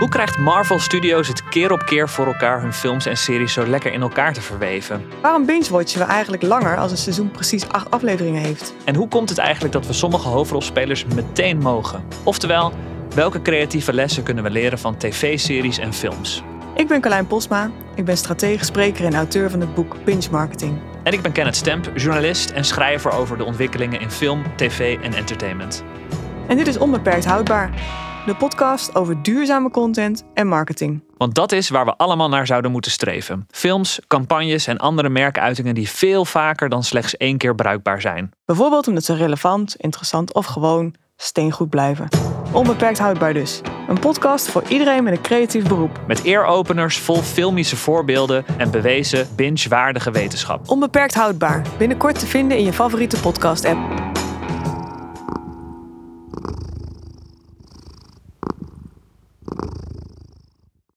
Hoe krijgt Marvel Studios het keer op keer voor elkaar hun films en series zo lekker in elkaar te verweven? Waarom binge-watchen we eigenlijk langer als een seizoen precies acht afleveringen heeft? En hoe komt het eigenlijk dat we sommige hoofdrolspelers meteen mogen? Oftewel, welke creatieve lessen kunnen we leren van tv-series en films? Ik ben Carlijn Posma. Ik ben strategisch spreker en auteur van het boek Binge Marketing. En ik ben Kenneth Stemp, journalist en schrijver over de ontwikkelingen in film, tv en entertainment. En dit is Onbeperkt Houdbaar, de podcast over duurzame content en marketing. Want dat is waar we allemaal naar zouden moeten streven. Films, campagnes en andere merkuitingen die veel vaker dan slechts één keer bruikbaar zijn. Bijvoorbeeld omdat ze relevant, interessant of gewoon steengoed blijven. Onbeperkt houdbaar dus. Een podcast voor iedereen met een creatief beroep. Met earopeners vol filmische voorbeelden en bewezen binge-waardige wetenschap. Onbeperkt houdbaar. Binnenkort te vinden in je favoriete podcast-app.